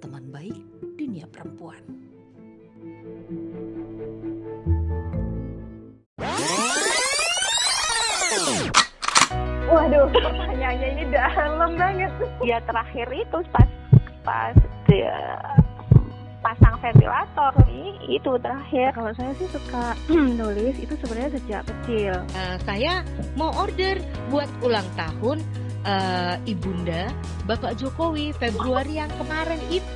teman baik dunia perempuan. Waduh, pertanyaannya ini dalam banget. Ya terakhir itu pas pas dia pasang ventilator ini itu terakhir. Kalau saya sih suka nulis itu sebenarnya sejak kecil. Uh, saya mau order buat ulang tahun uh, ibunda Bapak Jokowi Februari yang kemarin itu.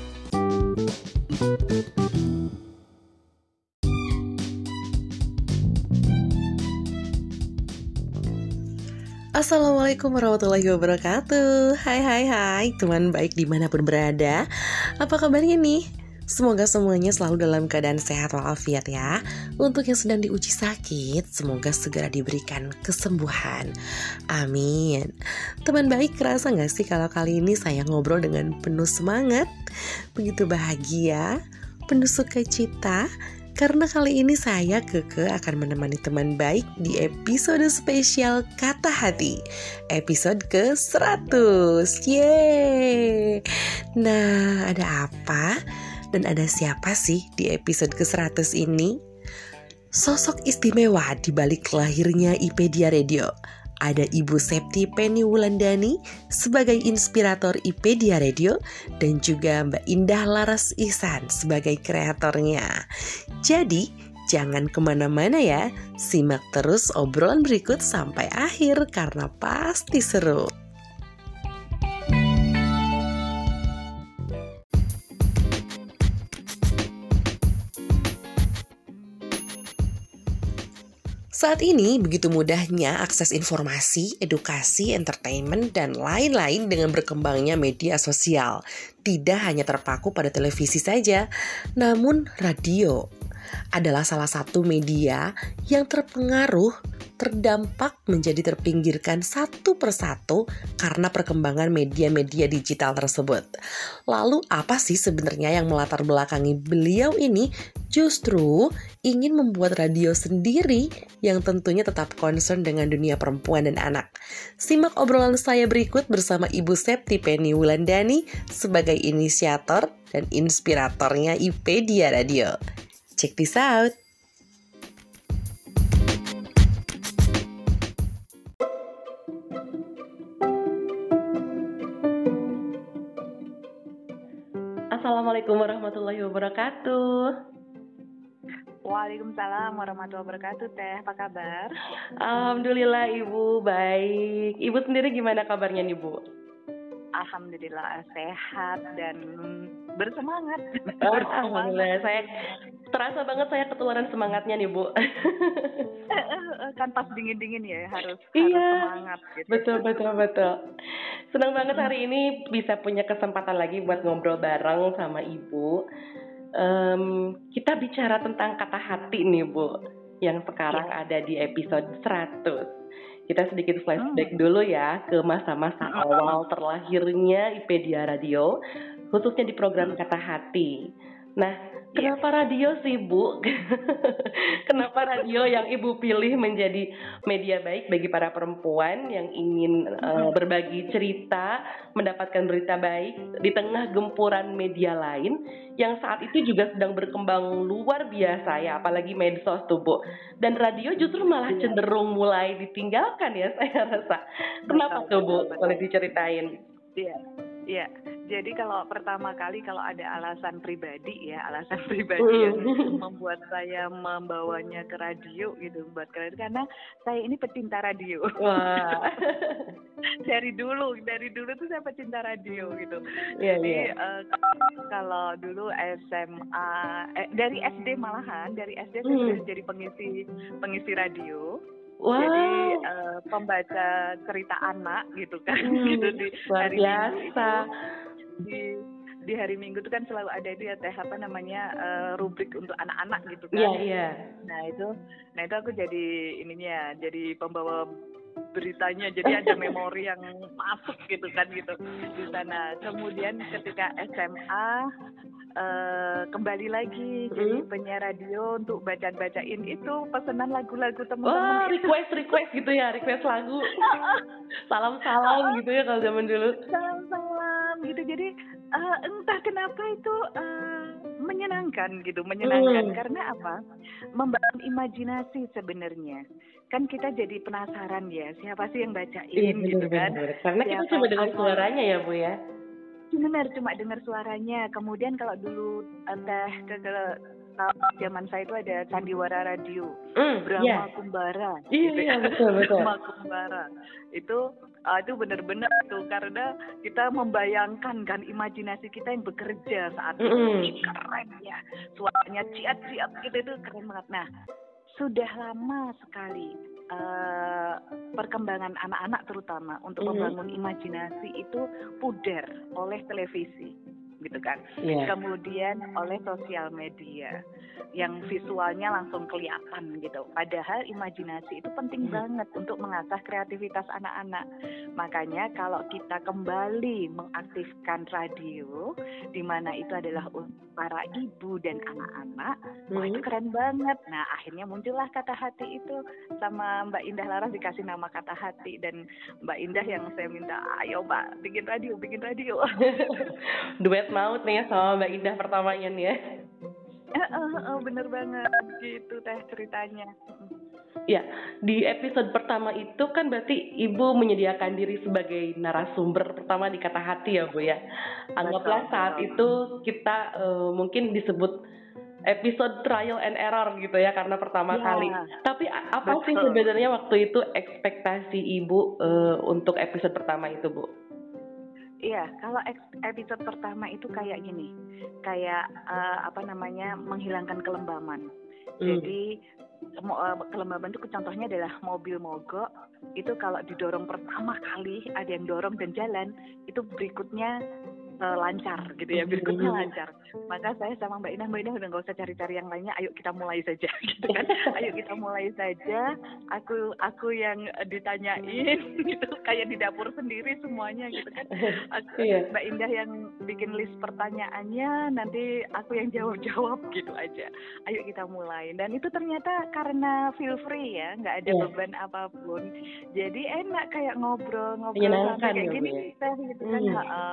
Assalamualaikum warahmatullahi wabarakatuh Hai hai hai teman baik di mana pun berada Apa kabarnya nih? Semoga semuanya selalu dalam keadaan sehat walafiat ya. Untuk yang sedang diuji sakit, semoga segera diberikan kesembuhan. Amin. Teman baik, kerasa gak sih kalau kali ini saya ngobrol dengan penuh semangat? Begitu bahagia, penuh sukacita, karena kali ini saya Keke akan menemani teman baik di episode spesial Kata Hati Episode ke-100 Yeay Nah ada apa? Dan ada siapa sih di episode ke-100 ini? Sosok istimewa di balik lahirnya IPedia Radio. Ada Ibu Septi Penny Wulandani sebagai inspirator IPedia Radio dan juga Mbak Indah Laras Ihsan sebagai kreatornya. Jadi, jangan ke mana-mana ya, simak terus obrolan berikut sampai akhir karena pasti seru. Saat ini begitu mudahnya akses informasi, edukasi, entertainment, dan lain-lain dengan berkembangnya media sosial. Tidak hanya terpaku pada televisi saja, namun radio adalah salah satu media yang terpengaruh terdampak menjadi terpinggirkan satu persatu karena perkembangan media-media digital tersebut. Lalu apa sih sebenarnya yang melatar belakangi beliau ini justru ingin membuat radio sendiri yang tentunya tetap concern dengan dunia perempuan dan anak. Simak obrolan saya berikut bersama Ibu Septi Penny Wulandani sebagai inisiator dan inspiratornya IPedia Radio. Check this out! Warahmatullahi wabarakatuh. Waalaikumsalam warahmatullahi wabarakatuh Teh, apa kabar? Alhamdulillah Ibu, baik. Ibu sendiri gimana kabarnya nih Bu? Alhamdulillah sehat dan bersemangat. Oh, Alhamdulillah, saya terasa banget saya ketularan semangatnya nih Bu. kan pas dingin-dingin ya harus, iya, harus semangat. Gitu. Betul betul betul. Senang banget hari ini bisa punya kesempatan lagi buat ngobrol bareng sama Ibu um, kita bicara tentang kata hati nih Bu, yang sekarang ya. ada di episode 100. Kita sedikit flashback hmm. dulu ya ke masa-masa hmm. awal terlahirnya IPedia Radio, khususnya di program Kata Hati. Nah, Kenapa radio sih Bu? Kenapa radio yang Ibu pilih menjadi media baik bagi para perempuan yang ingin uh, berbagi cerita, mendapatkan berita baik di tengah gempuran media lain yang saat itu juga sedang berkembang luar biasa ya, apalagi medsos tuh Bu. Dan radio justru malah iya. cenderung mulai ditinggalkan ya saya rasa. Kenapa tuh Bu? Boleh diceritain? Iya Ya, jadi kalau pertama kali kalau ada alasan pribadi ya, alasan pribadi yang Mm. membuat saya membawanya ke radio gitu, buat kalian karena saya ini pecinta radio. Wah. dari dulu, dari dulu tuh saya pecinta radio gitu. Iya, Jadi iya. eh, kalau dulu SMA, eh, dari SD malahan, dari SD saya Hmm. sudah jadi pengisi pengisi radio. Wow. Jadi eh, pembaca cerita anak gitu kan, Hmm, gitu di luar hari Minggu biasa. itu di di hari Minggu itu kan selalu ada itu ya teh apa namanya eh, rubrik untuk anak-anak gitu kan. Iya, iya. Nah itu, nah itu aku jadi ininya, jadi pembawa beritanya, jadi ada memori yang masuk gitu kan gitu di sana. Kemudian ketika SMA eh, kembali lagi jadi Hmm. penyiar radio untuk baca-bacain itu pesanan lagu-lagu teman-teman itu. request request gitu ya, request lagu. Salam-salam gitu ya kalau zaman dulu. salam-salam gitu jadi eh, entah kenapa itu eh, menyenangkan gitu menyenangkan Hmm. karena apa membangun imajinasi sebenarnya kan kita jadi penasaran ya siapa sih yang bacain Iya, gitu bener, kan bener. Karena kita dengar apa- suaranya ya, Bu ya. Benar cuma dengar suaranya kemudian kalau dulu eh, teh ke, ke kalau zaman saya itu ada sandiwara radio Hmm, Brahma iya. Kumbara Iya, gitu iya, ya. betul, betul. Brahma Kumbara itu ah, itu benar-benar tuh karena kita membayangkan kan imajinasi kita yang bekerja saat itu. Ih, keren ya suaranya ciat-ciat gitu itu keren banget nah sudah lama sekali eh, perkembangan anak-anak terutama untuk Mhm. membangun imajinasi itu pudar oleh televisi gitu kan Iya. kemudian oleh sosial media yang visualnya langsung kelihatan gitu. Padahal imajinasi itu penting Hmm. banget untuk mengasah kreativitas anak-anak. Makanya kalau kita kembali mengaktifkan radio, di mana itu adalah untuk para ibu dan anak-anak, wah itu Hmm. keren banget. Nah akhirnya muncullah kata hati itu sama Mbak Indah Laras dikasih nama kata hati dan Mbak Indah yang saya minta, ayo Mbak bikin radio, bikin radio. Duet maut nih ya sama Mbak Indah pertamanya nih ya. Eh, bener banget gitu teh ceritanya. Ya, di episode pertama itu kan berarti Ibu menyediakan diri sebagai narasumber pertama di Kata Hati ya, Bu ya. Anggaplah saat itu kita eh, mungkin disebut episode trial and error gitu ya karena pertama Ya, kali. Tapi apa sih betul. sebenarnya waktu itu ekspektasi Ibu eh, untuk episode pertama itu, Bu? Iya, kalau episode pertama itu kayak gini, kayak eh, apa namanya menghilangkan kelembaman. Hmm. Jadi eh, kelembaban itu contohnya adalah mobil mogok itu kalau didorong pertama kali ada yang dorong dan jalan itu berikutnya eh, lancar gitu ya berikutnya Hmm. lancar maka saya sama Mbak Indah Mbak Indah udah nggak usah cari-cari yang lainnya ayo kita mulai saja gitu kan ayo kita mulai saja aku aku yang ditanyain gitu kayak di dapur sendiri semuanya gitu kan Aku- Iya. Mbak Indah yang bikin list pertanyaannya nanti aku yang jawab-jawab gitu aja ayo kita mulai dan itu ternyata karena feel free ya nggak ada Iya. beban apa pun jadi enak kayak ngobrol-ngobrol Menyenangkan sampai kayak ya, gini ya? teh gitu kan Hmm. ha-ha.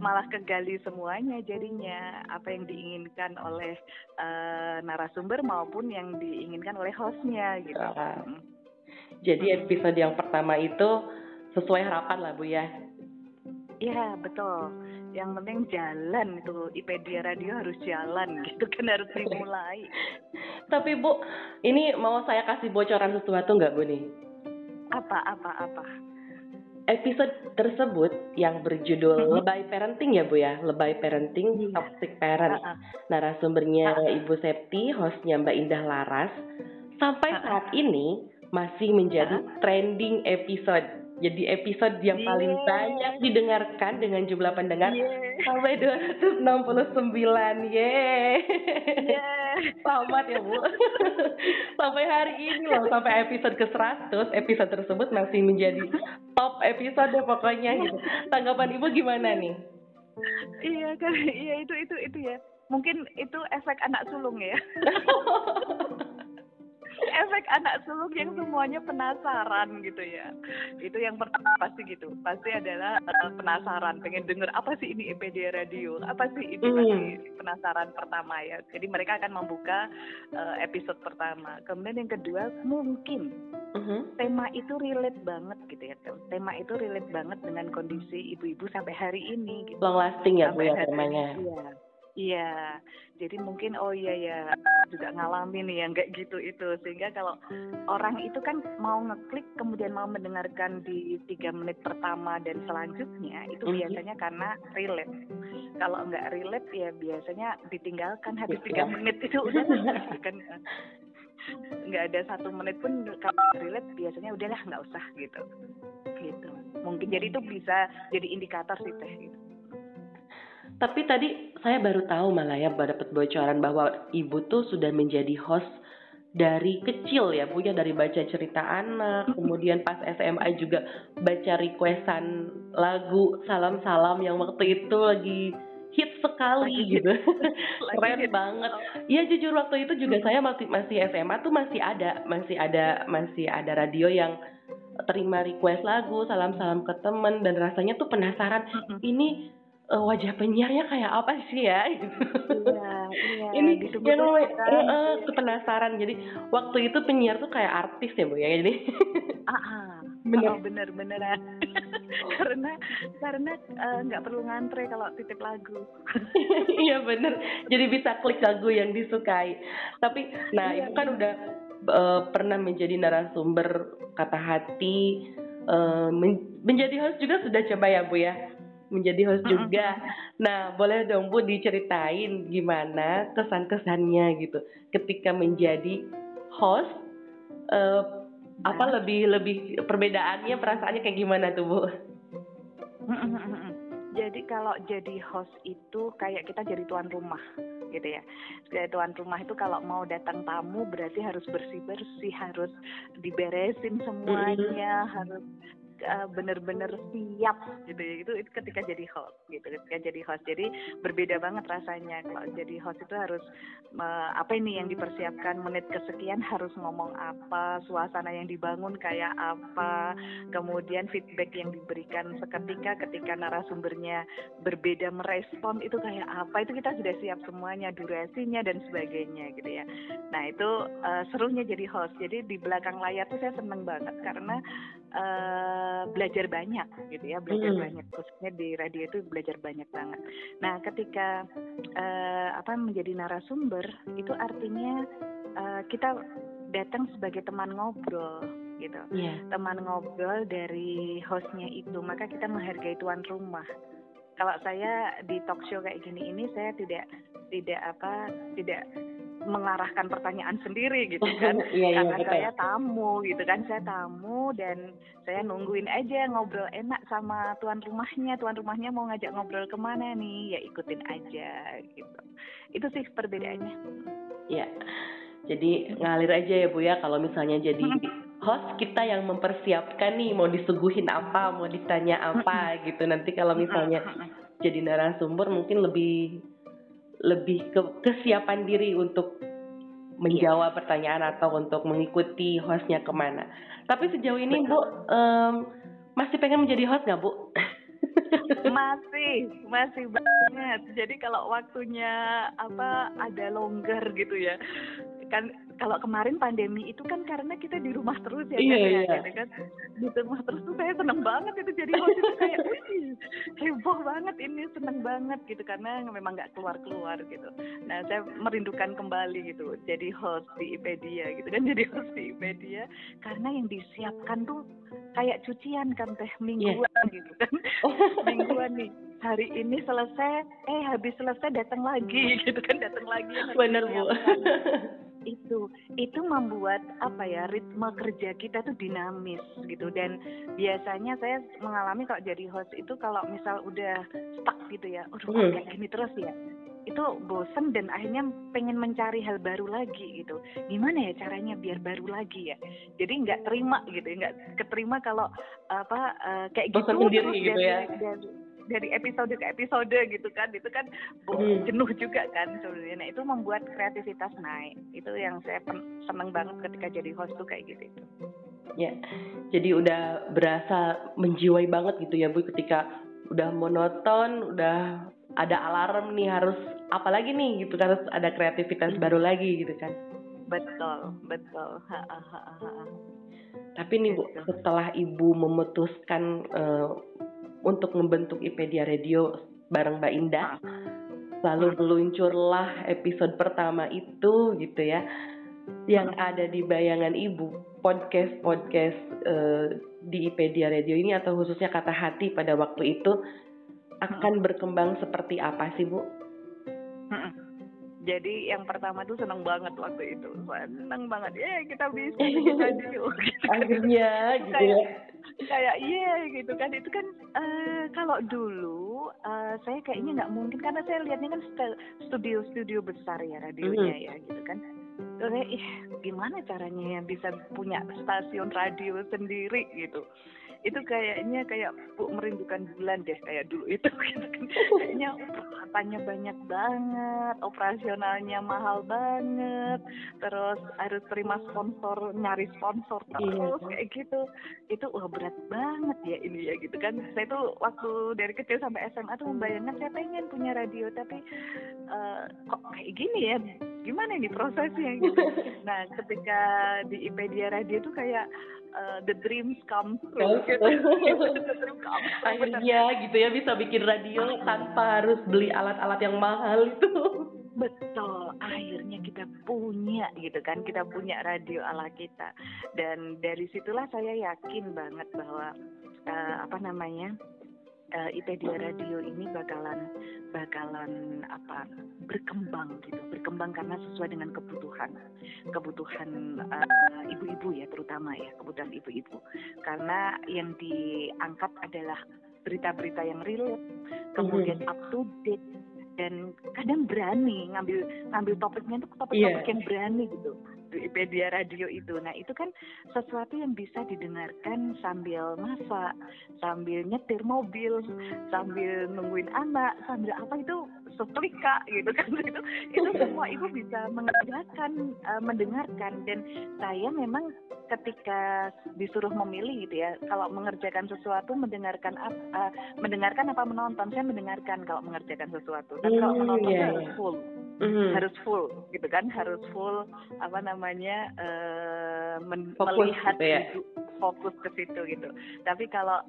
Malah kegali semuanya jadinya apa yang diinginkan oleh eh, narasumber maupun yang diinginkan oleh hostnya gitu. Mm. Jadi Hmm. episode yang pertama itu sesuai harapan lah, Bu ya. Iya betul. Yang penting jalan itu IPedia Radio harus jalan gitu kan harus dimulai. Tapi Bu, ini mau saya kasih bocoran sesuatu nggak Bu nih? Apa apa apa. Episode tersebut yang berjudul Mhm. Lebay Parenting ya Bu ya, Lebay Parenting Iya. Toxic Parent. Ah. Narasumbernya Ibu Septi, hostnya Mbak Indah Laras. Sampai ah. saat ini masih menjadi trending episode. Jadi episode yang paling Yeay. banyak didengarkan dengan jumlah pendengar Yeay. sampai 269. Yeay. Yeay. Selamat ya Bu. sampai hari ini loh, sampai episode ke 100, episode tersebut masih menjadi top episode deh pokoknya gitu. Tanggapan Ibu gimana nih? Iya kan iya itu itu itu ya. Mungkin itu efek anak sulung ya. efek anak sulung yang semuanya penasaran gitu ya. Itu yang pertama pasti gitu. Pasti adalah uh, penasaran pengen denger apa sih ini EPD radio? Apa sih ini pasti penasaran pertama ya? Jadi mereka akan membuka uh, episode pertama. Kemudian yang kedua mungkin Mhm. tema itu relate banget gitu ya tema itu relate banget dengan kondisi ibu-ibu sampai hari ini gitu. Long lasting ya bu ya temanya. Iya. Iya. Jadi mungkin oh iya ya juga ngalamin nih yang kayak gitu itu sehingga kalau orang itu kan mau ngeklik kemudian mau mendengarkan di tiga menit pertama dan selanjutnya itu Mhm. biasanya karena relate. Kalau nggak relate ya biasanya ditinggalkan habis Iya. tiga menit itu udah kan nggak ada satu menit pun kalau relate biasanya udahlah nggak usah gitu gitu mungkin jadi itu bisa jadi indikator sih teh gitu. Tapi tadi saya baru tahu malah ya dapat bocoran bahwa ibu tuh sudah menjadi host dari kecil ya bu ya dari baca cerita anak kemudian pas SMA juga baca requestan lagu salam-salam yang waktu itu lagi hit sekali Lagi gitu. Lagi keren hit. banget. Iya jujur waktu itu juga saya masih masih SMA tuh masih ada masih ada masih ada radio yang terima request lagu salam-salam ke temen dan rasanya tuh penasaran. Mm-mm. ini eh, wajah penyiarnya kayak apa sih ya Iya, iya. ini ditunggu yang terus namanya- kan. eh, eh, tuh penasaran jadi waktu itu penyiar tuh kayak artis ya bu ya jadi Ah, ah. Bener. Oh, bener beneran. karena karena nggak perlu ngantre kalau titip lagu. iya bener jadi bisa klik lagu yang disukai tapi nah Iya, ibu kan udah eh, pernah menjadi narasumber kata hati eh, men- menjadi host juga sudah coba ya bu ya menjadi host juga. Nah boleh dong bu diceritain gimana kesan-kesannya gitu. Ketika menjadi host eh, apa Nah. lebih lebih perbedaannya perasaannya kayak gimana tuh bu? Jadi kalau jadi host itu kayak kita jadi tuan rumah gitu ya. Jadi tuan rumah itu kalau mau datang tamu berarti harus bersih-bersih, harus diberesin semuanya, harus eh, bener-bener siap gitu ya. Itu, itu ketika jadi host gitu, ketika jadi host. Jadi berbeda banget rasanya kalau jadi host itu harus me- apa ini yang dipersiapkan menit kesekian harus ngomong apa, suasana yang dibangun kayak apa, kemudian feedback yang diberikan seketika ketika narasumbernya berbeda merespon itu kayak apa itu kita sudah siap semuanya durasinya dan sebagainya gitu ya nah itu eh, serunya jadi host jadi di belakang layar tuh saya seneng banget karena eh, belajar banyak gitu ya belajar Hmm. banyak. Khususnya di radio itu belajar banyak banget. Nah ketika eh, apa menjadi narasumber itu artinya eh, kita datang sebagai teman ngobrol gitu. Iya. Teman ngobrol dari hostnya itu maka kita menghargai tuan rumah. Kalau saya di talk show kayak gini ini saya tidak tidak apa tidak mengarahkan pertanyaan sendiri gitu kan. Iya iya karena betul. saya tamu gitu kan saya tamu dan saya nungguin aja ngobrol enak sama tuan rumahnya. Tuan rumahnya mau ngajak ngobrol ke mana nih ya ikutin aja gitu. Itu sih perbedaannya. Iya. Jadi ngalir aja ya Bu ya kalau misalnya jadi host kita yang mempersiapkan nih mau disuguhin apa, mau ditanya apa gitu. Nanti kalau misalnya jadi narasumber mungkin lebih lebih ke kesiapan diri untuk menjawab pertanyaan atau untuk mengikuti hostnya ke mana. Tapi sejauh ini Bu em, masih pengen menjadi host nggak Bu? masih masih banget jadi kalau waktunya apa ada longgar gitu ya kan kalau kemarin pandemi itu kan karena kita di rumah terus ya Iya, kan, ya, iya. gitu kan. Di rumah terus tuh saya seneng banget itu jadi host itu kayak heboh banget ini seneng banget gitu karena memang nggak keluar keluar gitu. Nah saya merindukan kembali gitu jadi host di Ipedia gitu kan jadi host di Ipedia karena yang disiapkan tuh kayak cucian kan teh mingguan gitu kan. Mingguan nih hari ini selesai eh habis selesai datang lagi gitu kan datang lagi Bener Bu. Itu itu membuat apa ya ritme kerja kita tuh dinamis gitu dan biasanya saya mengalami kalau jadi host itu kalau misal udah stuck gitu ya udah Hmm. kayak gini terus ya itu bosen dan akhirnya pengen mencari hal baru lagi gitu gimana ya caranya biar baru lagi ya jadi nggak terima gitu nggak keterima kalau apa eh, kayak Bosan gitu sendiri terus gitu ya. dari- dari episode ke episode gitu kan itu kan Hmm. jenuh juga kan sebenarnya nah itu membuat kreativitas naik itu yang saya seneng banget ketika jadi host tuh kayak gitu itu Ya, jadi udah berasa menjiwai banget gitu ya Bu ketika udah monoton, udah ada alarm nih harus apa lagi nih gitu kan harus ada kreativitas baru lagi gitu kan. betul betul Ha, ha, ha, ha. Tapi nih Bu, setelah Ibu memutuskan eh, untuk membentuk IPedia Radio bareng Mbak Indah, lalu meluncurlah episode pertama itu gitu ya. Yang ada di bayangan Ibu, podcast-podcast eh, di IPedia Radio ini atau khususnya kata hati pada waktu itu akan berkembang seperti apa sih Bu? Jadi yang pertama tuh seneng banget waktu itu, seneng banget. Ya kita bisa radio. gitu. Akhirnya gitu ya. kayak kayak iya gitu kan itu kan eh, kalau dulu eh, saya kayaknya nggak mungkin karena saya lihatnya kan studio studio besar ya radionya ya gitu kan Terus ih gimana caranya ya bisa punya stasiun radio sendiri gitu itu kayaknya kayak bu merindukan bulan deh kayak dulu itu gitu kan. Kayaknya peralatannya banyak banget operasionalnya mahal banget terus harus terima sponsor nyari sponsor Iya. terus kayak gitu. Itu wah berat banget ya ini ya gitu kan. Saya tuh waktu dari kecil sampai SMA tuh membayangkan saya pengen punya radio tapi eh, kok kayak gini ya? Gimana ini prosesnya gitu. Nah ketika di IPedia radio tuh kayak eh, the dreams come true gitu. the dream come true bener. Akhirnya gitu ya bisa bikin radio tanpa harus beli alat-alat yang mahal itu. Betul, akhirnya kita punya gitu kan, kita punya radio ala kita. Dan dari situlah saya yakin banget bahwa eh, apa namanya eh, IPedia Radio ini bakalan bakalan apa berkembang gitu, berkembang karena sesuai dengan kebutuhan, kebutuhan eh, ibu-ibu ya terutama ya kebutuhan ibu-ibu. Karena yang diangkat adalah berita-berita yang real, kemudian up to date dan kadang berani ngambil ngambil topiknya itu topik-topik Iya. yang berani gitu di Wikipedia radio itu. Nah itu kan sesuatu yang bisa didengarkan sambil masak, sambil nyetir mobil, sambil nungguin anak, sambil apa itu setrika gitu kan itu itu semua ibu bisa mengerjakan eh, mendengarkan dan saya memang ketika disuruh memilih gitu ya kalau mengerjakan sesuatu mendengarkan apa mendengarkan apa menonton saya mendengarkan kalau mengerjakan sesuatu tapi kalau Hmm, menonton iya, harus iya. full Mhm. harus full gitu kan harus full apa namanya eh, men- Fokus melihat gitu ya. fokus ke situ gitu tapi kalau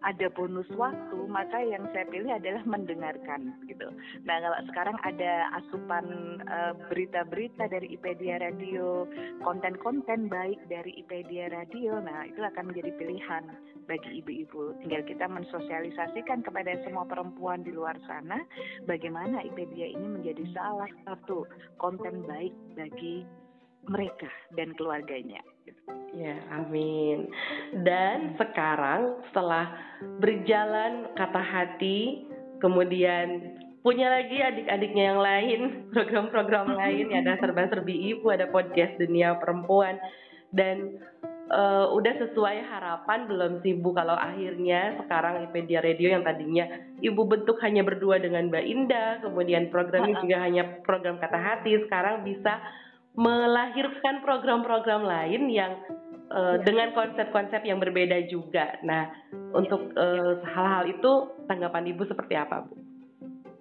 ada bonus waktu maka yang saya pilih adalah mendengarkan gitu. Nah kalau sekarang ada asupan eh, berita-berita dari IPedia Radio konten-konten baik dari IPedia Radio nah itu akan menjadi pilihan bagi ibu-ibu. Tinggal kita mensosialisasikan kepada semua perempuan di luar sana bagaimana IPedia ini menjadi salah satu konten baik bagi mereka dan keluarganya. Ya, amin. Dan sekarang setelah berjalan kata hati, kemudian punya lagi adik-adiknya yang lain, program-program lain, ya ada serba-serbi ibu, ada podcast dunia perempuan, dan eh, udah sesuai harapan belum sih Bu kalau akhirnya sekarang IPedia Radio yang tadinya Ibu bentuk hanya berdua dengan Mbak Indah, kemudian programnya juga hanya program kata hati, sekarang bisa melahirkan program-program lain yang eh, dengan konsep-konsep yang berbeda juga. Nah, untuk eh, hal-hal itu tanggapan Ibu seperti apa, Bu?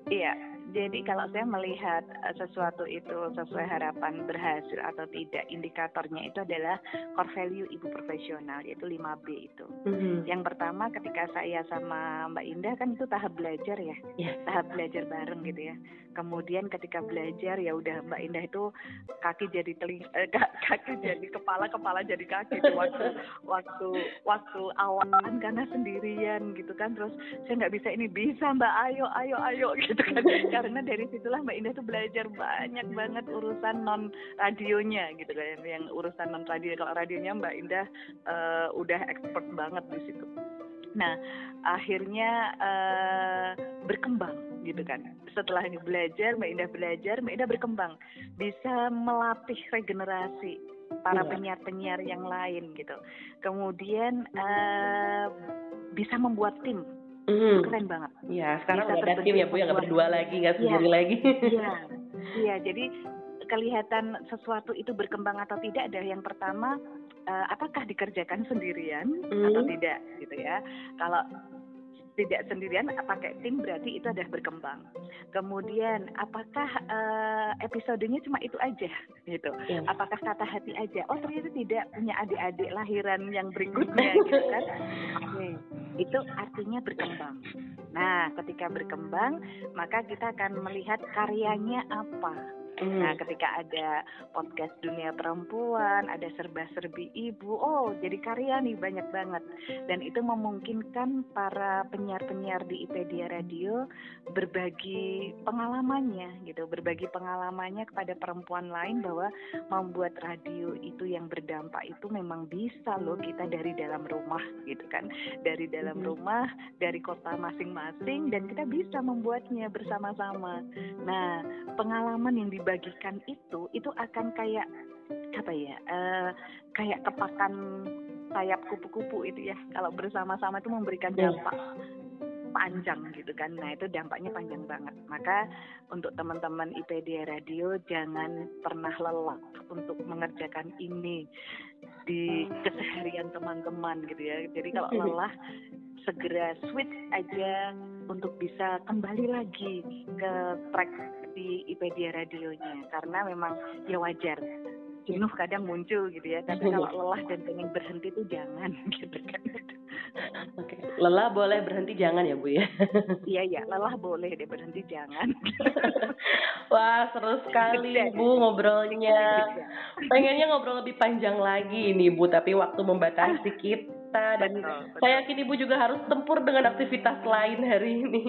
Iya, jadi kalau saya melihat eh, sesuatu itu sesuai harapan berhasil atau tidak, indikatornya itu adalah core value ibu profesional yaitu 5B itu. Yang pertama ketika saya sama Mbak Indah kan itu tahap belajar ya, Iya. tahap belajar bareng gitu ya. Kemudian ketika belajar ya udah Mbak Indah itu kaki jadi teling, eh, ka- kaki jadi kepala, kepala jadi kaki tuh waktu waktu waktu awalan karena sendirian gitu kan. Terus saya nggak bisa ini bisa Mbak, ayo ayo ayo gitu kan. Karena dari situlah Mbak Indah tuh belajar banyak banget urusan non radionya gitu kan, yang urusan non radio. Kalau radionya Mbak Indah eh, udah expert banget di situ. Nah, akhirnya eh, berkembang gitu kan. Setelah ini belajar, Mbak Indah belajar, Mbak Indah berkembang, bisa melatih regenerasi para Iya. penyiar-penyiar yang lain gitu. Kemudian eh, bisa membuat tim Mm. Keren banget. Iya, sekarang Bisa ada tim ya Bu, yang nggak berdua lagi, nggak iya. sendiri ya. lagi. Iya, iya. Jadi kelihatan sesuatu itu berkembang atau tidak adalah yang pertama uh, apakah dikerjakan sendirian mm. atau tidak gitu ya. Kalau tidak sendirian pakai tim berarti itu adalah berkembang. Kemudian apakah uh, episodenya cuma itu aja gitu? Yeah. Apakah kata hati aja? Oh ternyata tidak punya adik-adik lahiran yang berikutnya gitu kan? Okay. itu artinya berkembang. Nah, ketika berkembang maka kita akan melihat karyanya apa Hmm. Nah, ketika ada podcast dunia perempuan, ada serba-serbi ibu, oh jadi karya nih banyak banget. Dan itu memungkinkan para penyiar-penyiar di IPedia Radio berbagi pengalamannya gitu, berbagi pengalamannya kepada perempuan lain bahwa membuat radio itu yang berdampak itu memang bisa loh kita dari dalam rumah gitu kan. Dari dalam hmm. rumah, dari kota masing-masing dan kita bisa membuatnya bersama-sama. Nah, pengalaman yang dibagi dibagikan itu itu akan kayak apa ya uh, kayak kepakan sayap kupu-kupu itu ya. Kalau bersama-sama itu memberikan iya. dampak panjang gitu kan. Nah itu dampaknya panjang banget. Maka untuk teman-teman IPD Radio jangan pernah lelah untuk mengerjakan ini di keseharian teman-teman gitu ya. Jadi kalau lelah segera switch aja untuk bisa kembali lagi ke track di IPedia radionya karena memang ya wajar jenuh kadang muncul gitu ya tapi kalau lelah dan pengen berhenti tuh jangan gitu kan Oke, lelah boleh berhenti jangan ya Bu ya? iya iya, lelah boleh deh berhenti jangan. Wah seru sekali Bu ngobrolnya. Pengennya ngobrol lebih panjang lagi nih Bu, tapi waktu membatasi kita kita dan betul, betul. saya yakin ibu juga harus tempur dengan aktivitas lain hari ini.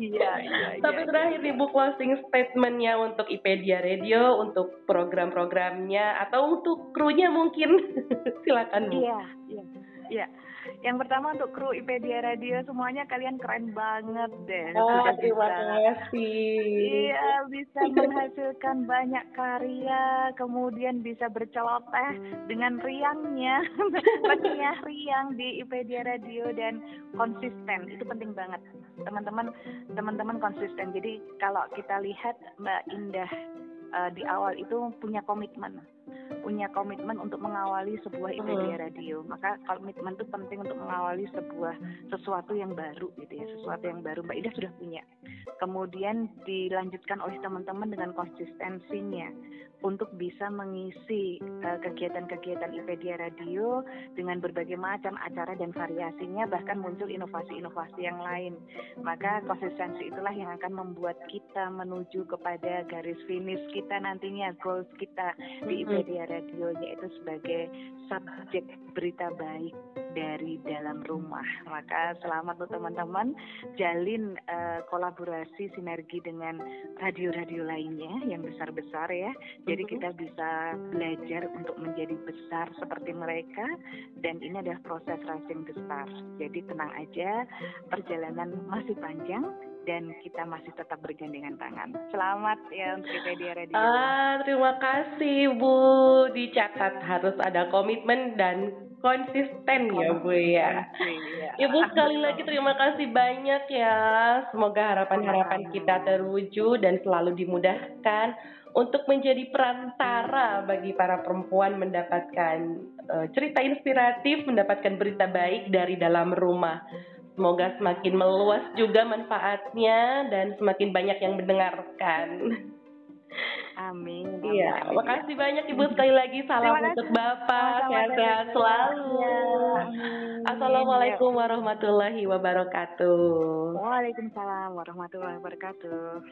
Iya, iya. Tapi iya, terakhir iya. ibu closing statementnya untuk IPedia Radio, untuk program-programnya atau untuk krunya mungkin silakan bu. Iya, iya, iya. Yang pertama untuk kru IPedia Radio semuanya kalian keren banget deh. Oh, Sudah terima kasih. Iya, bisa menghasilkan banyak karya, kemudian bisa berceloteh dengan riangnya, penyiar riang di IPedia Radio dan konsisten. Itu penting banget. Teman-teman, teman-teman konsisten. Jadi kalau kita lihat Mbak Indah uh, di awal itu punya komitmen punya komitmen untuk mengawali sebuah IPD radio. Maka komitmen itu penting untuk mengawali sebuah sesuatu yang baru gitu ya, sesuatu yang baru. Mbak Ida sudah punya. Kemudian dilanjutkan oleh teman-teman dengan konsistensinya untuk bisa mengisi uh, kegiatan-kegiatan IPedia Radio dengan berbagai macam acara dan variasinya bahkan muncul inovasi-inovasi yang lain. Maka konsistensi itulah yang akan membuat kita menuju kepada garis finish kita nantinya goals kita di IPedia Radio yaitu sebagai subjek berita baik dari dalam rumah. Maka selamat untuk teman-teman jalin uh, kolaborasi sinergi dengan radio-radio lainnya yang besar-besar ya. Jadi mm-hmm. kita bisa belajar untuk menjadi besar seperti mereka dan ini adalah proses rising besar. Jadi tenang aja, perjalanan masih panjang dan kita masih tetap bergandengan tangan. Selamat ya untuk IPedia Radio. Ah, terima kasih Bu. Dicatat harus ada komitmen dan konsisten ya Bu ya. ya. Ibu sekali lagi terima kasih banyak ya. Semoga harapan-harapan kita terwujud dan selalu dimudahkan untuk menjadi perantara bagi para perempuan mendapatkan uh, cerita inspiratif, mendapatkan berita baik dari dalam rumah. Semoga semakin meluas juga manfaatnya dan semakin banyak yang mendengarkan. Amin. Iya, makasih banyak Ibu sekali lagi salam untuk Bapak, sehat-sehat selalu. Assalamualaikum warahmatullahi wabarakatuh. Waalaikumsalam warahmatullahi wabarakatuh.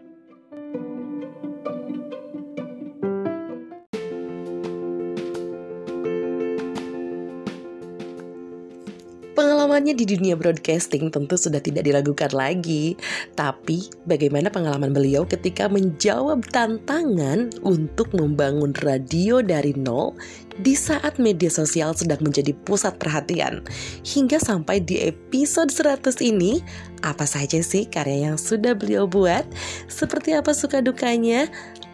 Pengalamannya di dunia broadcasting tentu sudah tidak diragukan lagi. Tapi bagaimana pengalaman beliau ketika menjawab tantangan untuk membangun radio dari nol di saat media sosial sedang menjadi pusat perhatian. Hingga sampai di episode 100 ini, apa saja sih karya yang sudah beliau buat? Seperti apa suka dukanya?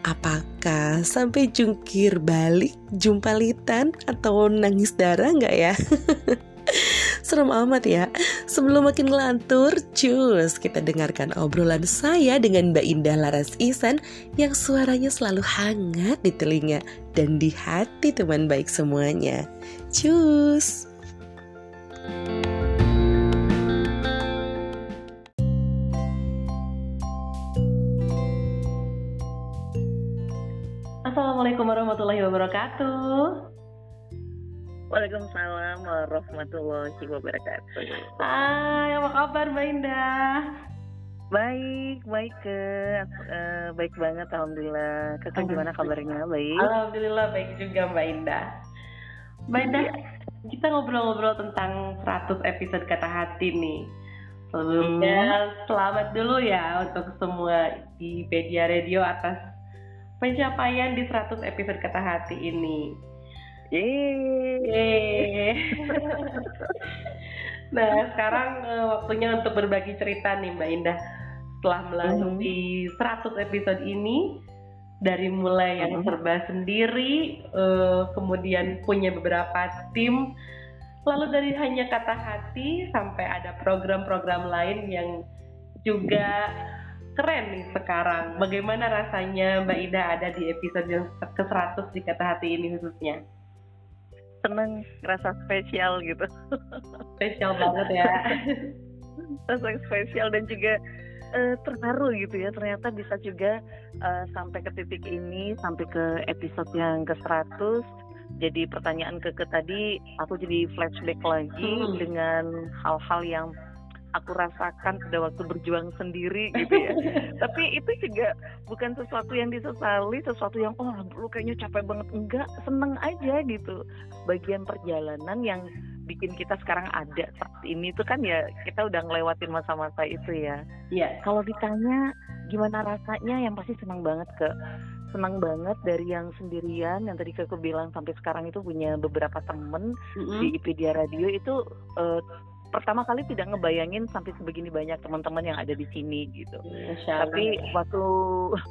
Apakah sampai jungkir balik, jumpa litan, atau nangis darah nggak ya? serem amat ya. Sebelum makin ngelantur, cus kita dengarkan obrolan saya dengan Mbak Indah Laras Isan yang suaranya selalu hangat di telinga dan di hati teman baik semuanya. Cus. Assalamualaikum warahmatullahi wabarakatuh. Waalaikumsalam warahmatullahi wabarakatuh. Hai, apa kabar Mbak Indah? Baik, baik ke uh, baik banget alhamdulillah. Kakak gimana kabarnya? Baik. Alhamdulillah baik juga Mbak Indah. Mbak Indah, iya. kita ngobrol-ngobrol tentang 100 episode kata hati nih. Sebelumnya hmm. selamat dulu ya untuk semua di Media Radio atas pencapaian di 100 episode kata hati ini. Yeay. nah, sekarang uh, waktunya untuk berbagi cerita nih Mbak Indah. Setelah melalui mm -hmm. 100 episode ini, dari mulai yang mm-hmm. serba sendiri, uh, kemudian punya beberapa tim, lalu dari hanya kata hati sampai ada program-program lain yang juga keren nih sekarang. Bagaimana rasanya Mbak Ida ada di episode yang ke-100 di kata hati ini khususnya? Seneng rasa spesial gitu. Spesial banget ya. Rasa spesial dan juga uh, terharu gitu ya. Ternyata bisa juga uh, sampai ke titik ini sampai ke episode yang ke 100 jadi pertanyaan ke, ke tadi aku jadi flashback lagi hmm. dengan hal-hal yang aku rasakan pada waktu berjuang sendiri gitu ya. Tapi itu juga bukan sesuatu yang disesali, sesuatu yang oh lu kayaknya capek banget enggak, seneng aja gitu. Bagian perjalanan yang bikin kita sekarang ada saat ini tuh kan ya kita udah ngelewatin masa-masa itu ya. Iya. Kalau ditanya gimana rasanya yang pasti seneng banget ke senang banget dari yang sendirian yang tadi aku bilang sampai sekarang itu punya beberapa temen mm -hmm. di IPedia Radio itu uh, pertama kali tidak ngebayangin sampai sebegini banyak teman-teman yang ada di sini gitu. Tapi waktu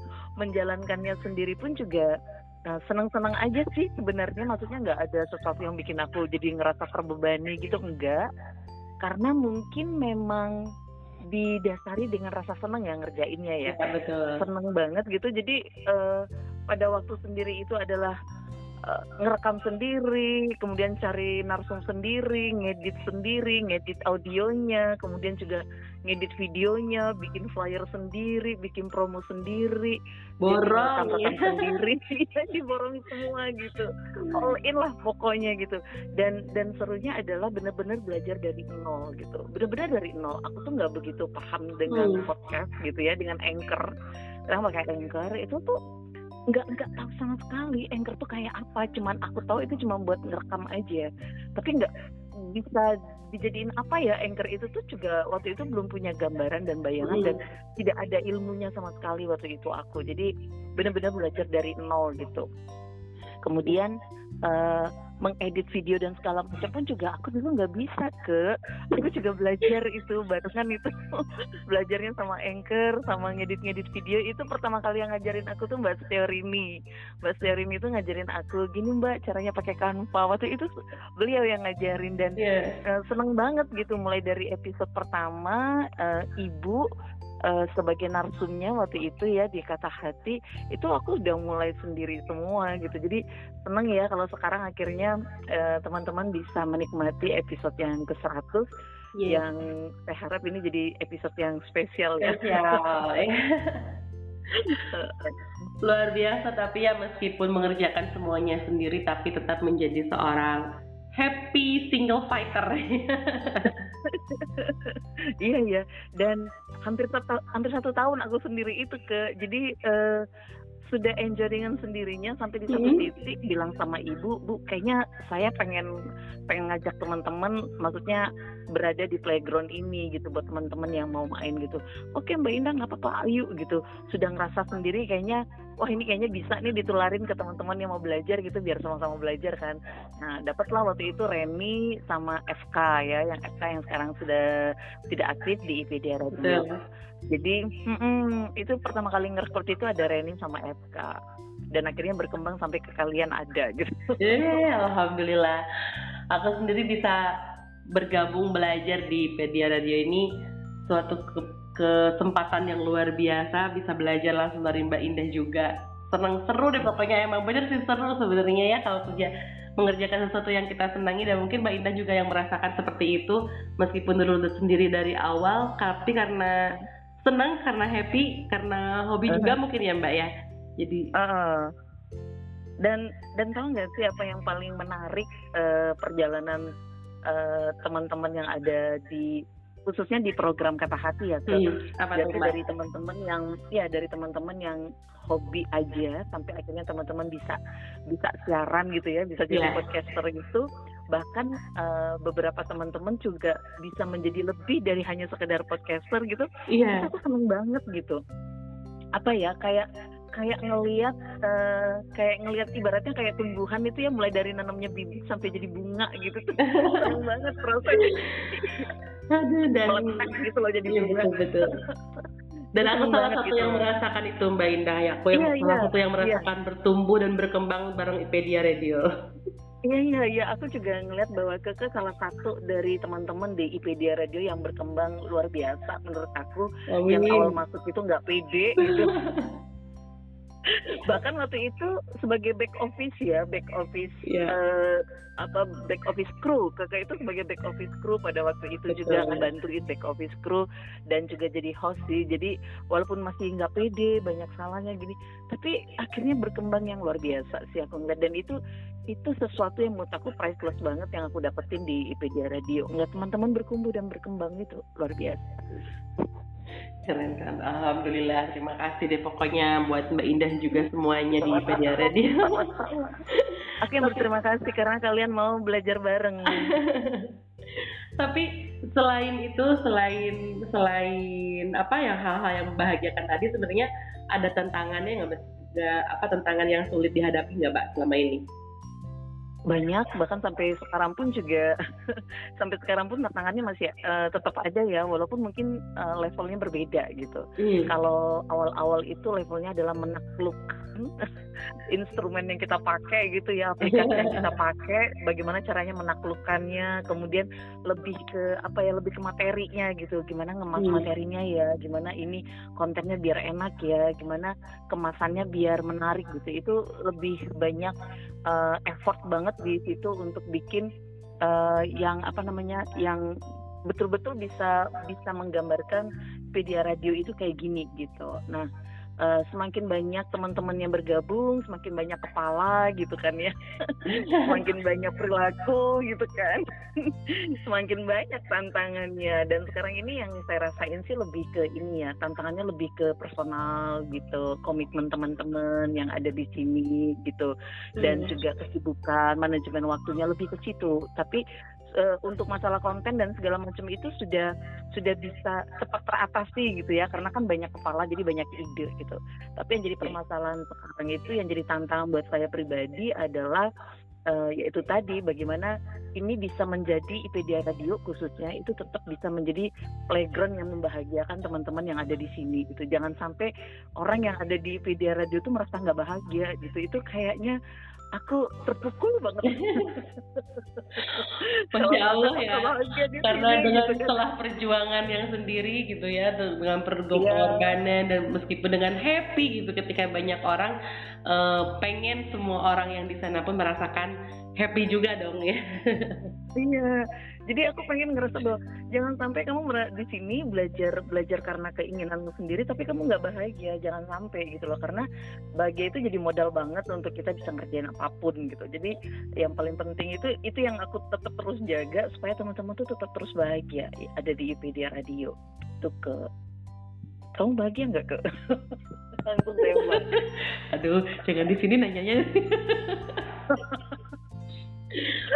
menjalankannya sendiri pun juga nah, senang-senang aja sih sebenarnya. Maksudnya nggak ada sesuatu yang bikin aku jadi ngerasa terbebani gitu enggak. Karena mungkin memang didasari dengan rasa senang ya ngerjainnya ya, ya betul. seneng banget gitu. Jadi uh, pada waktu sendiri itu adalah uh, ngerekam sendiri, kemudian cari narsum sendiri, ngedit sendiri, ngedit audionya, kemudian juga ngedit videonya, bikin flyer sendiri, bikin promo sendiri, borong ya. sendiri, iya, diborong semua gitu, all in lah pokoknya gitu. Dan dan serunya adalah benar-benar belajar dari nol gitu, benar-benar dari nol. Aku tuh nggak begitu paham dengan hmm. podcast gitu ya, dengan anchor. Nah, pakai anchor itu tuh nggak nggak tahu sama sekali anchor tuh kayak apa. Cuman aku tahu itu cuma buat ngerekam aja. Tapi nggak bisa dijadiin apa ya anchor itu tuh juga waktu itu belum punya gambaran dan bayangan hmm. dan tidak ada ilmunya sama sekali waktu itu aku. Jadi benar-benar belajar dari nol gitu. Kemudian uh, mengedit video dan segala macam pun juga aku dulu nggak bisa ke aku juga belajar itu barengan itu belajarnya sama anchor sama ngedit-ngedit video itu pertama kali yang ngajarin aku tuh mbak Steorini mbak Steorini itu ngajarin aku gini mbak caranya pakai Canva waktu itu beliau yang ngajarin dan yeah. Iya. uh, seneng banget gitu mulai dari episode pertama uh, ibu uh, sebagai narsumnya waktu itu ya di kata hati itu aku udah mulai sendiri semua gitu jadi seneng ya kalau sekarang akhirnya uh, teman-teman bisa menikmati episode yang ke 100 yeah. yang saya harap ini jadi episode yang spesial ya. Spesial. Luar biasa tapi ya meskipun mengerjakan semuanya sendiri tapi tetap menjadi seorang happy single fighter. iya iya dan hampir satu, hampir satu tahun aku sendiri itu ke jadi uh, sudah enjoy dengan sendirinya sampai di satu hmm. titik bilang sama ibu bu kayaknya saya pengen pengen ngajak teman-teman maksudnya berada di playground ini gitu buat teman-teman yang mau main gitu oke mbak Indah nggak apa-apa ayo gitu sudah ngerasa sendiri kayaknya wah ini kayaknya bisa nih ditularin ke teman-teman yang mau belajar gitu biar sama-sama belajar kan nah dapatlah waktu itu Reni sama FK ya yang FK yang sekarang sudah tidak aktif di IPD Radio jadi mm, itu pertama kali ngerekrut itu ada Reni sama FK dan akhirnya berkembang sampai ke kalian ada gitu. Yeah, alhamdulillah. Aku sendiri bisa bergabung belajar di Pedia Radio ini suatu ke kesempatan yang luar biasa bisa belajar langsung dari Mbak Indah juga. Senang seru deh pokoknya emang bener sih seru sebenarnya ya kalau kerja mengerjakan sesuatu yang kita senangi. Dan mungkin Mbak Indah juga yang merasakan seperti itu meskipun dulu sendiri dari awal tapi karena senang karena happy karena hobi uh -huh. juga mungkin ya Mbak ya. Jadi uh, dan dan tahu nggak sih apa yang paling menarik uh, perjalanan uh, teman-teman yang ada di khususnya di program kata hati ya ke hmm, apa jadi dari teman-teman yang ya dari teman-teman yang hobi aja sampai akhirnya teman-teman bisa bisa siaran gitu ya bisa jadi yeah. podcaster gitu. Bahkan uh, beberapa teman-teman juga bisa menjadi lebih dari hanya sekedar podcaster gitu. Iya. Yeah. aku seneng banget gitu. Apa ya kayak kayak ngelihat uh, kayak ngelihat ibaratnya kayak tumbuhan itu ya mulai dari nanamnya bibit sampai jadi bunga gitu. Tuh seneng banget prosesnya aduh dan meletak gitu loh jadi iya, betul, betul. dan aku salah satu gitu. yang merasakan itu Mbak Indah ya aku yang iya, salah iya, satu yang merasakan iya. bertumbuh dan berkembang bareng IPedia Radio Iya iya iya, aku juga ngeliat bahwa Keke salah satu dari teman-teman di IPedia Radio yang berkembang luar biasa menurut aku. Amin. Yang awal masuk itu nggak pede gitu. bahkan waktu itu sebagai back office ya back office yeah. Iya. uh, apa back office crew kakak itu sebagai back office crew pada waktu itu Betul. juga ngebantuin back office crew dan juga jadi host sih jadi walaupun masih nggak pede banyak salahnya gini tapi akhirnya berkembang yang luar biasa sih aku ngeliat dan itu itu sesuatu yang menurut aku priceless banget yang aku dapetin di IPD Radio ngeliat teman-teman berkumpul dan berkembang itu luar biasa Keren kan, Alhamdulillah. Terima kasih deh pokoknya buat Mbak Indah juga semuanya di Pedia Radio. Oke, berterima kasih karena kalian mau belajar bareng. Tapi selain itu, selain selain apa yang hal-hal yang membahagiakan tadi, sebenarnya ada tantangannya nggak? Apa tantangan yang sulit dihadapi nggak, Mbak, selama ini? Banyak bahkan sampai sekarang pun juga sampai sekarang pun tantangannya masih uh, tetap aja ya walaupun mungkin uh, levelnya berbeda gitu mm. kalau awal-awal itu levelnya adalah menaklukkan instrumen yang kita pakai gitu ya aplikasi yang kita pakai bagaimana caranya menaklukkannya kemudian lebih ke apa ya lebih ke materinya gitu gimana ngemas hmm. materinya ya gimana ini kontennya biar enak ya gimana kemasannya biar menarik gitu itu lebih banyak uh, effort banget di situ untuk bikin uh, yang apa namanya yang betul-betul bisa bisa menggambarkan media radio itu kayak gini gitu. Nah, uh, semakin banyak teman-teman yang bergabung, semakin banyak kepala gitu kan ya, semakin banyak perilaku gitu kan, semakin banyak tantangannya. Dan sekarang ini yang saya rasain sih lebih ke ini ya, tantangannya lebih ke personal gitu, komitmen teman-teman yang ada di sini gitu, dan hmm. juga kesibukan, manajemen waktunya lebih ke situ. Tapi uh, untuk masalah konten dan segala macam itu sudah sudah bisa cepat teratasi gitu ya. Karena kan banyak kepala jadi banyak ide gitu. Tapi yang jadi permasalahan sekarang itu yang jadi tantangan buat saya pribadi adalah uh, yaitu tadi bagaimana ini bisa menjadi IPedia Radio khususnya itu tetap bisa menjadi playground yang membahagiakan teman-teman yang ada di sini gitu. Jangan sampai orang yang ada di IPedia Radio itu merasa nggak bahagia gitu. Itu kayaknya aku terpukul banget. Masya Allah ya. Karena dengan gitu, kan. setelah perjuangan yang sendiri gitu ya, dengan pengorbanan yeah. dan meskipun dengan happy gitu ketika banyak orang uh, pengen semua orang yang di sana pun merasakan happy juga dong ya. iya jadi aku pengen ngerasa bahwa jangan sampai kamu di sini belajar belajar karena keinginanmu sendiri tapi kamu nggak bahagia jangan sampai gitu loh. Karena bahagia itu jadi modal banget untuk kita bisa ngerjain apa pun gitu. Jadi yang paling penting itu itu yang aku tetap terus jaga supaya teman-teman tuh tetap terus bahagia. Ada di IPedia Radio. Itu ke. Kamu bahagia nggak ke? Langsung tembak aduh jangan di sini nanyanya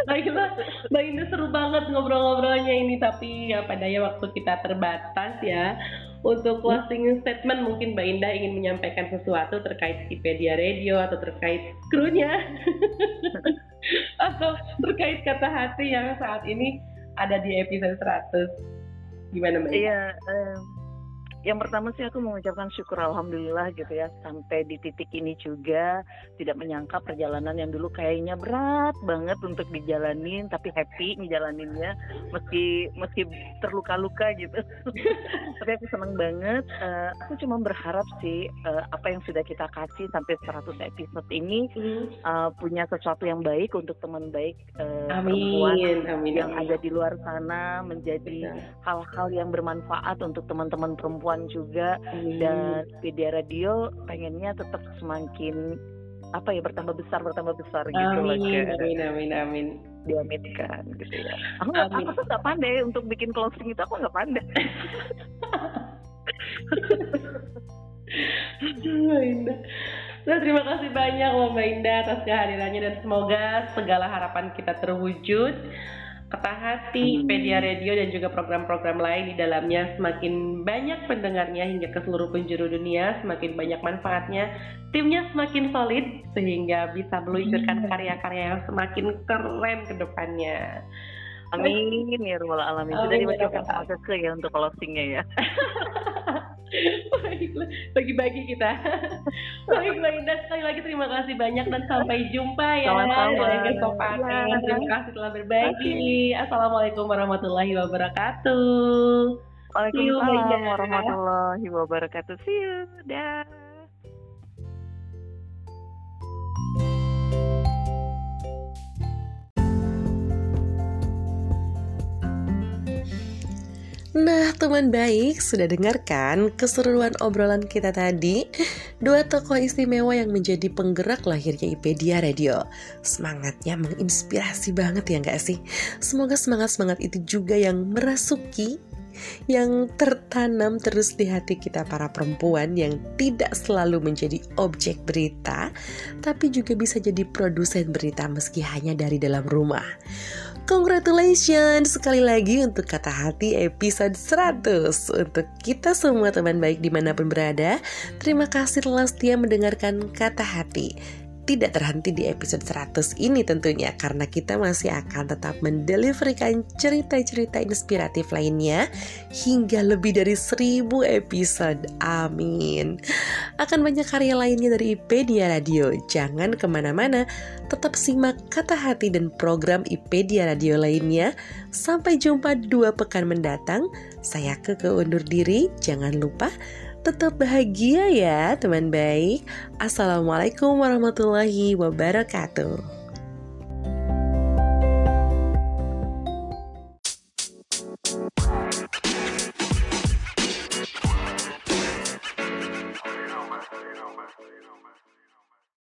Baiklah, Mbak Indah seru banget ngobrol-ngobrolnya ini tapi ya pada ya waktu kita terbatas ya. Untuk closing statement mungkin Mbak Indah ingin menyampaikan sesuatu terkait Wikipedia Radio atau terkait krunya atau terkait kata hati yang saat ini ada di episode 100. Gimana Mbak? Iya, um, yang pertama sih aku mengucapkan syukur alhamdulillah gitu ya sampai di titik ini juga tidak menyangka perjalanan yang dulu kayaknya berat banget untuk dijalanin tapi happy ngejalaninnya meski meski terluka-luka gitu. tapi aku senang banget. Uh, aku cuma berharap sih uh, apa yang sudah kita kasih sampai 100 episode ini uh, punya sesuatu yang baik untuk teman baik uh, amin, perempuan amin, yang amin. ada di luar sana menjadi hal-hal yang bermanfaat untuk teman-teman perempuan kawan juga hmm. dan media radio pengennya tetap semakin apa ya bertambah besar bertambah besar gitu amin, loh amin amin amin diaminkan gitu ya aku nggak aku tuh nggak pandai untuk bikin closing itu aku nggak pandai Mbak Indah. Nah, terima kasih banyak Mbak Indah atas kehadirannya dan semoga segala harapan kita terwujud. Kata Hati, Pedia Radio dan juga program-program lain di dalamnya semakin banyak pendengarnya hingga ke seluruh penjuru dunia, semakin banyak manfaatnya, timnya semakin solid sehingga bisa meluncurkan karya-karya yang semakin keren ke depannya. Amin ya Rabbal Alamin. Sudah dibacakan sama ke ya untuk closingnya ya. Baiklah, bagi-bagi kita. Baiklah Indah, sekali lagi terima kasih banyak dan sampai jumpa ya. Sama-sama. Ya. Terima kasih telah berbagi. Assalamualaikum warahmatullahi wabarakatuh. Waalaikumsalam warahmatullahi wabarakatuh. See you. Dah. Nah, teman baik, sudah dengarkan keseruan obrolan kita tadi? Dua tokoh istimewa yang menjadi penggerak lahirnya IPedia Radio. Semangatnya menginspirasi banget ya nggak sih? Semoga semangat-semangat itu juga yang merasuki yang tertanam terus di hati kita para perempuan yang tidak selalu menjadi objek berita, tapi juga bisa jadi produsen berita meski hanya dari dalam rumah. Congratulations! Sekali lagi untuk kata hati episode 100 Untuk kita semua teman baik di mana pun berada Terima kasih telah setia mendengarkan kata hati tidak terhenti di episode 100 ini tentunya karena kita masih akan tetap mendeliverikan cerita-cerita inspiratif lainnya hingga lebih dari 1000 episode. Amin. Akan banyak karya lainnya dari IPedia Radio. Jangan ke mana-mana, tetap simak kata hati dan program IPedia Radio lainnya. Sampai jumpa dua pekan mendatang. Saya ke undur diri. Jangan lupa Tetap bahagia ya teman baik. Assalamualaikum warahmatullahi wabarakatuh.